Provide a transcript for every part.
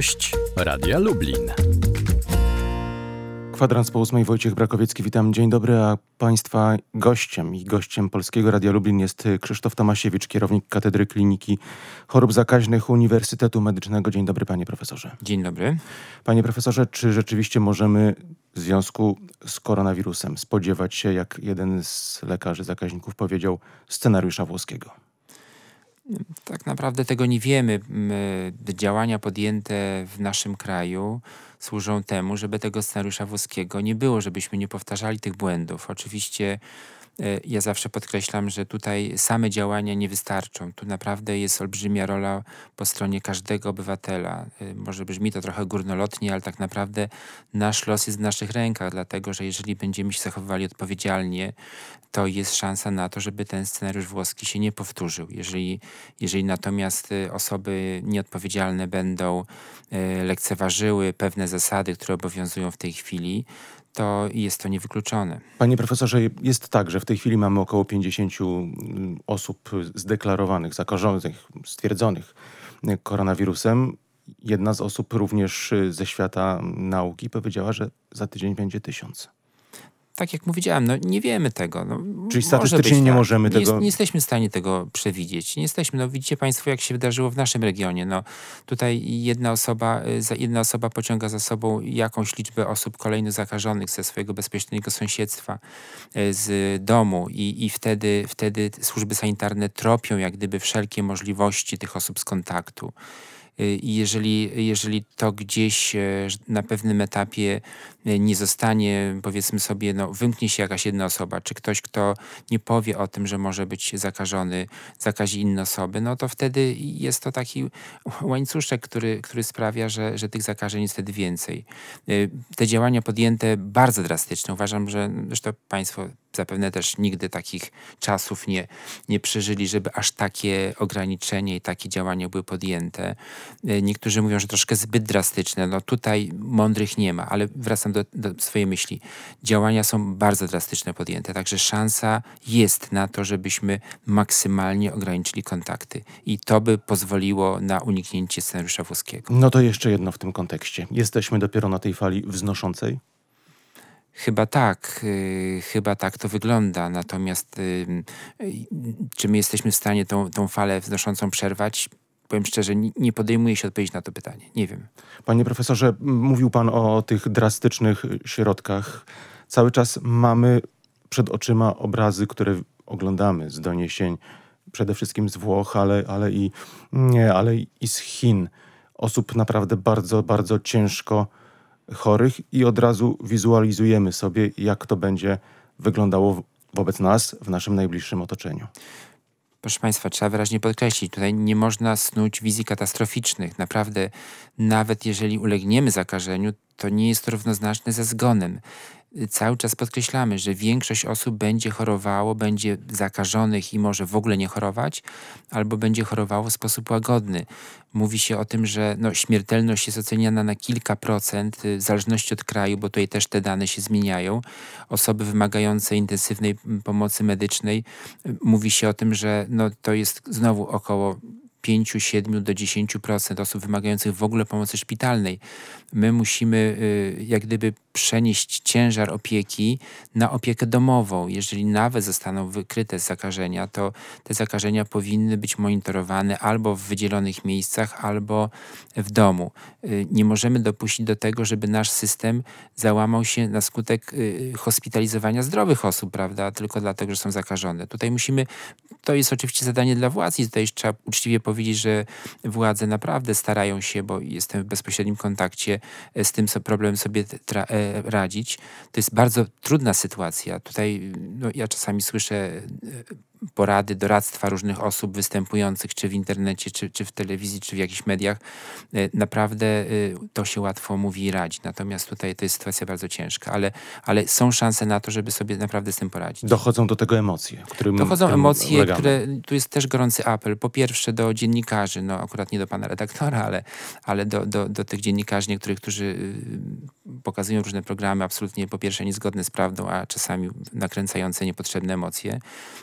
Gość Radia Lublin. Kwadrans po ósmej, Wojciech Brakowiecki, witam. Dzień dobry, a Państwa gościem i gościem Polskiego Radia Lublin jest Krzysztof Tomasiewicz, kierownik Katedry Kliniki Chorób Zakaźnych Uniwersytetu Medycznego. Dzień dobry, panie profesorze. Dzień dobry. Panie profesorze, czy rzeczywiście możemy w związku z koronawirusem spodziewać się, jak jeden z lekarzy zakaźników powiedział, scenariusza włoskiego? Tak naprawdę tego nie wiemy. Działania podjęte w naszym kraju służą temu, żeby tego scenariusza włoskiego nie było, żebyśmy nie powtarzali tych błędów. Oczywiście e, ja zawsze podkreślam, że tutaj same działania nie wystarczą. Tu naprawdę jest olbrzymia rola po stronie każdego obywatela. E, może brzmi to trochę górnolotnie, ale tak naprawdę nasz los jest w naszych rękach, dlatego że jeżeli będziemy się zachowywali odpowiedzialnie, to jest szansa na to, żeby ten scenariusz włoski się nie powtórzył. Jeżeli, jeżeli natomiast y, osoby nieodpowiedzialne będą lekceważyły pewne zasady, które obowiązują w tej chwili, to jest to niewykluczone. Panie profesorze, jest tak, że w tej chwili mamy około 50 mm, osób zdeklarowanych, zakażonych, stwierdzonych koronawirusem. Jedna z osób również ze świata nauki powiedziała, że za tydzień będzie tysiąc tak jak mówiłem, no nie wiemy tego. No, Czyli statystycznie nie tak. możemy nie tego... Jest, nie jesteśmy w stanie tego przewidzieć. Nie jesteśmy. No widzicie państwo, jak się wydarzyło w naszym regionie. No tutaj jedna osoba, y, jedna osoba pociąga za sobą jakąś liczbę osób kolejno zakażonych ze swojego bezpiecznego sąsiedztwa, y, z domu i, i wtedy, wtedy służby sanitarne tropią jak gdyby wszelkie możliwości tych osób z kontaktu. Y, I jeżeli, jeżeli to gdzieś e, na pewnym etapie e, nie zostanie, powiedzmy sobie, no, wymknie się jakaś jedna osoba, czy ktoś, kto nie powie o tym, że może być zakażony, zakazi inne osoby, no to wtedy jest to taki łańcuszek, który, który sprawia, że, że tych zakażeń jest wtedy więcej. E, te działania podjęte bardzo drastyczne, uważam, że zresztą Państwo zapewne też nigdy takich czasów nie, nie przeżyli, żeby aż takie ograniczenie i takie działania były podjęte. E, niektórzy mówią, że troszkę zbyt drastyczne. No tutaj mądrych nie ma, ale wracam do, do swojej myśli. Działania są bardzo drastyczne podjęte, także szansa jest na to, żebyśmy maksymalnie ograniczyli kontakty. I to by pozwoliło na uniknięcie scenariusza włoskiego. No to jeszcze jedno w tym kontekście. Jesteśmy dopiero na tej fali wznoszącej? Chyba tak, y, chyba tak to wygląda. Natomiast czy my jesteśmy w stanie tą, tą falę wznoszącą przerwać? Powiem szczerze, nie, nie podejmuję się odpowiedzieć na to pytanie. Nie wiem. Panie profesorze, mówił pan o tych drastycznych środkach. Cały czas mamy przed oczyma obrazy, które oglądamy z doniesień przede wszystkim z Włoch, ale, ale, i, nie, ale i z Chin. Osób naprawdę bardzo, bardzo ciężko chorych i od razu wizualizujemy sobie, jak to będzie wyglądało wobec nas w naszym najbliższym otoczeniu. Proszę Państwa, trzeba wyraźnie podkreślić, tutaj nie można snuć wizji katastroficznych. Naprawdę, nawet jeżeli ulegniemy zakażeniu, to nie jest to równoznaczne ze zgonem cały czas podkreślamy, że większość osób będzie chorowało, będzie zakażonych i może w ogóle nie chorować, albo będzie chorowało w sposób łagodny. Mówi się o tym, że no, śmiertelność jest oceniana na kilka procent, y, w zależności od kraju, bo tutaj też te dane się zmieniają. Osoby wymagające intensywnej pomocy medycznej, y, mówi się o tym, że no, to jest znowu około 5, 7 do 10% osób wymagających w ogóle pomocy szpitalnej. My musimy y, jak gdyby przenieść ciężar opieki na opiekę domową. Jeżeli nawet zostaną wykryte zakażenia, to te zakażenia powinny być monitorowane albo w wydzielonych miejscach, albo w domu. Y, nie możemy dopuścić do tego, żeby nasz system załamał się na skutek y, hospitalizowania zdrowych osób, prawda, tylko dlatego, że są zakażone. Tutaj musimy, to jest oczywiście zadanie dla władz i tutaj trzeba uczciwie powiedzieć, że władze naprawdę starają się, bo jestem w bezpośrednim kontakcie z tym problemem sobie e, radzić. To jest bardzo trudna sytuacja. Tutaj no, ja czasami słyszę e, porady, doradztwa różnych osób występujących czy w internecie, czy, czy w telewizji, czy w jakichś mediach. E, naprawdę e, to się łatwo mówi i radzi. Natomiast tutaj to jest sytuacja bardzo ciężka, ale, ale są szanse na to, żeby sobie naprawdę z tym poradzić. Dochodzą do tego emocje, którym Dochodzą emocje, ulegamy. które, tu jest też gorący apel. Po pierwsze do dziennikarzy, no akurat nie do pana redaktora, ale, ale do, do, do tych dziennikarzy niektórych, którzy y, pokazują różne programy absolutnie po pierwsze niezgodne z prawdą, a czasami nakręcające niepotrzebne emocje.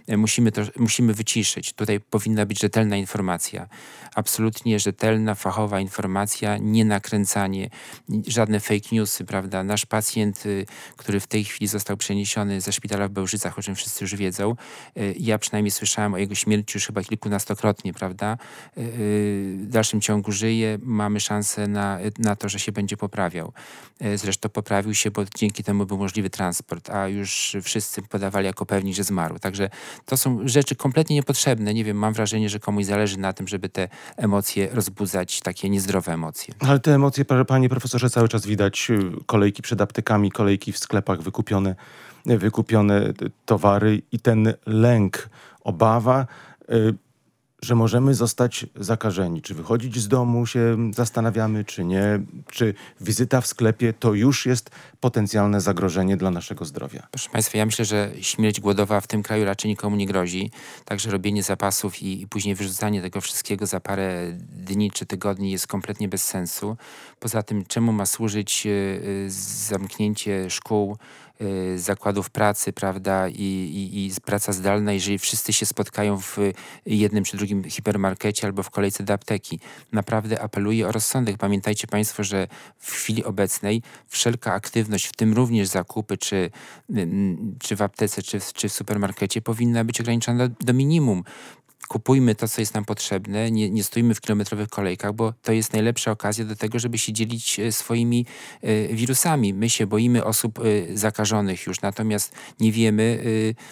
E, musimy musimy, to, musimy wyciszyć. Tutaj powinna być rzetelna informacja. Absolutnie rzetelna, fachowa informacja, nie nakręcanie, żadne fake newsy, prawda? Nasz pacjent, y, który w tej chwili został przeniesiony ze szpitala w Bełżycach, o czym wszyscy już wiedzą, y, ja przynajmniej słyszałem o jego śmierci już chyba kilkunastokrotnie, prawda? Y, w dalszym ciągu żyje, mamy szansę na, na to, że się będzie poprawiał. Zresztą poprawił się, bo dzięki temu był możliwy transport, a już wszyscy podawali jako pewni, że zmarł. Także to są rzeczy kompletnie niepotrzebne. Nie wiem, mam wrażenie, że komuś zależy na tym, żeby te emocje rozbudzać, takie niezdrowe emocje. Ale te emocje, panie profesorze, cały czas widać. Y, kolejki przed aptekami, kolejki w sklepach, wykupione, wykupione towary i ten lęk, obawa y, że możemy zostać zakażeni. Czy wychodzić z domu się zastanawiamy, czy nie? Czy wizyta w sklepie to już jest potencjalne zagrożenie dla naszego zdrowia? Proszę Państwa, ja myślę, że śmierć głodowa w tym kraju raczej nikomu nie grozi. Także robienie zapasów i, i później wyrzucanie tego wszystkiego za parę dni czy tygodni jest kompletnie bez sensu. Poza tym, czemu ma służyć y, zamknięcie szkół, Y, zakładów pracy, prawda, i, i, i, praca zdalna, jeżeli wszyscy się spotkają w jednym czy drugim hipermarkecie albo w kolejce do apteki. Naprawdę apeluję o rozsądek. Pamiętajcie Państwo, że w chwili obecnej wszelka aktywność, w tym również zakupy, czy, czy w aptece, czy czy w supermarkecie, powinna być ograniczona do, do minimum kupujmy to, co jest nam potrzebne, nie, nie stójmy w kilometrowych kolejkach, bo to jest najlepsza okazja do tego, żeby się dzielić e, swoimi y, wirusami. My się boimy osób y, zakażonych już, natomiast nie wiemy,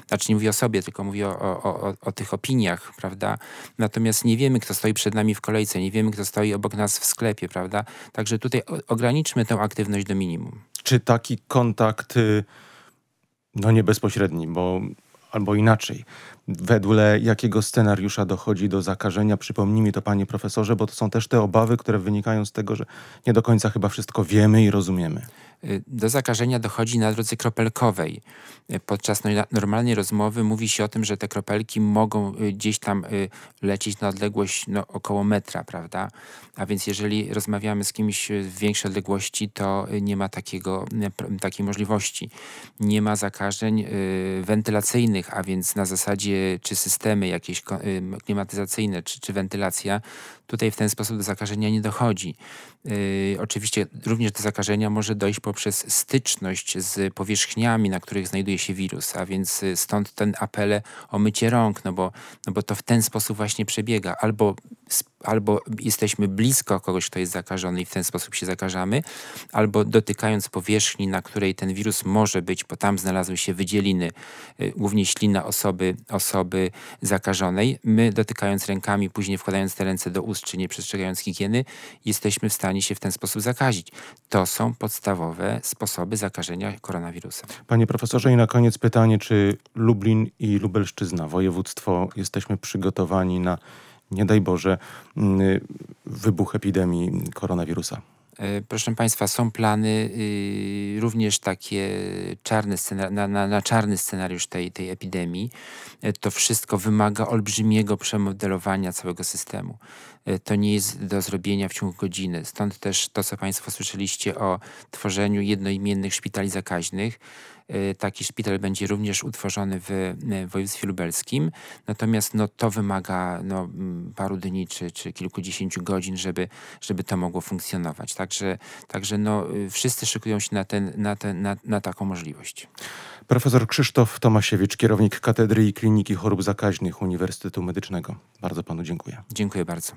znaczy nie mówię o sobie, tylko mówię o, o, o, o, tych opiniach, prawda? Natomiast nie wiemy, kto stoi przed nami w kolejce, nie wiemy, kto stoi obok nas w sklepie, prawda? Także tutaj ograniczmy tę aktywność do minimum. Czy taki kontakt, y, no nie bezpośredni, bo albo inaczej, wedle jakiego scenariusza dochodzi do zakażenia. Przypomnijmy to, panie profesorze, bo to są też te obawy, które wynikają z tego, że nie do końca chyba wszystko wiemy i rozumiemy. Y, do zakażenia dochodzi na drodze kropelkowej. Y, podczas no, normalnej rozmowy mówi się o tym, że te kropelki mogą y, gdzieś tam lecieć na odległość no, około metra, prawda? A więc jeżeli rozmawiamy z kimś w większej odległości, to nie ma takiego, takiej możliwości. Nie ma zakażeń wentylacyjnych, a więc na zasadzie czy systemy jakieś klimatyzacyjne, czy, czy wentylacja, tutaj w ten sposób do zakażenia nie dochodzi. Oczywiście również do zakażenia może dojść poprzez styczność z powierzchniami, na których znajduje się wirus, a więc stąd ten apele o mycie rąk, no bo, no bo to w ten sposób właśnie przebiega. Albo albo jesteśmy blisko kogoś, kto jest zakażony i w ten sposób się zakażamy, albo dotykając powierzchni, na której ten wirus może być, bo tam znalazły się wydzieliny, y, głównie ślina osoby, osoby zakażonej, my dotykając rękami, później wkładając te ręce do ust, czy nie przestrzegając higieny, jesteśmy w stanie się w ten sposób zakazić. To są podstawowe sposoby zakażenia koronawirusem. Panie profesorze, i na koniec pytanie, czy Lublin i Lubelszczyzna, województwo, jesteśmy przygotowani na nie daj Boże, mm, wybuch epidemii koronawirusa. E, proszę Państwa, są plany y, również takie czarne na, na, na, czarny scenariusz tej, tej epidemii. E, to wszystko wymaga olbrzymiego przemodelowania całego systemu. E, to nie jest do zrobienia w ciągu godziny. Stąd też to, co Państwo słyszeliście o tworzeniu jednoimiennych szpitali zakaźnych. Taki szpital będzie również utworzony w województwie lubelskim. Natomiast no, to wymaga no, paru dni czy, czy kilkudziesięciu godzin, żeby, żeby to mogło funkcjonować. Także, także no, y, wszyscy szykują się na, ten, na, ten, na, na taką możliwość. Profesor Krzysztof Tomasiewicz, kierownik Katedry i Kliniki Chorób Zakaźnych Uniwersytetu Medycznego. Bardzo panu dziękuję. Dziękuję bardzo.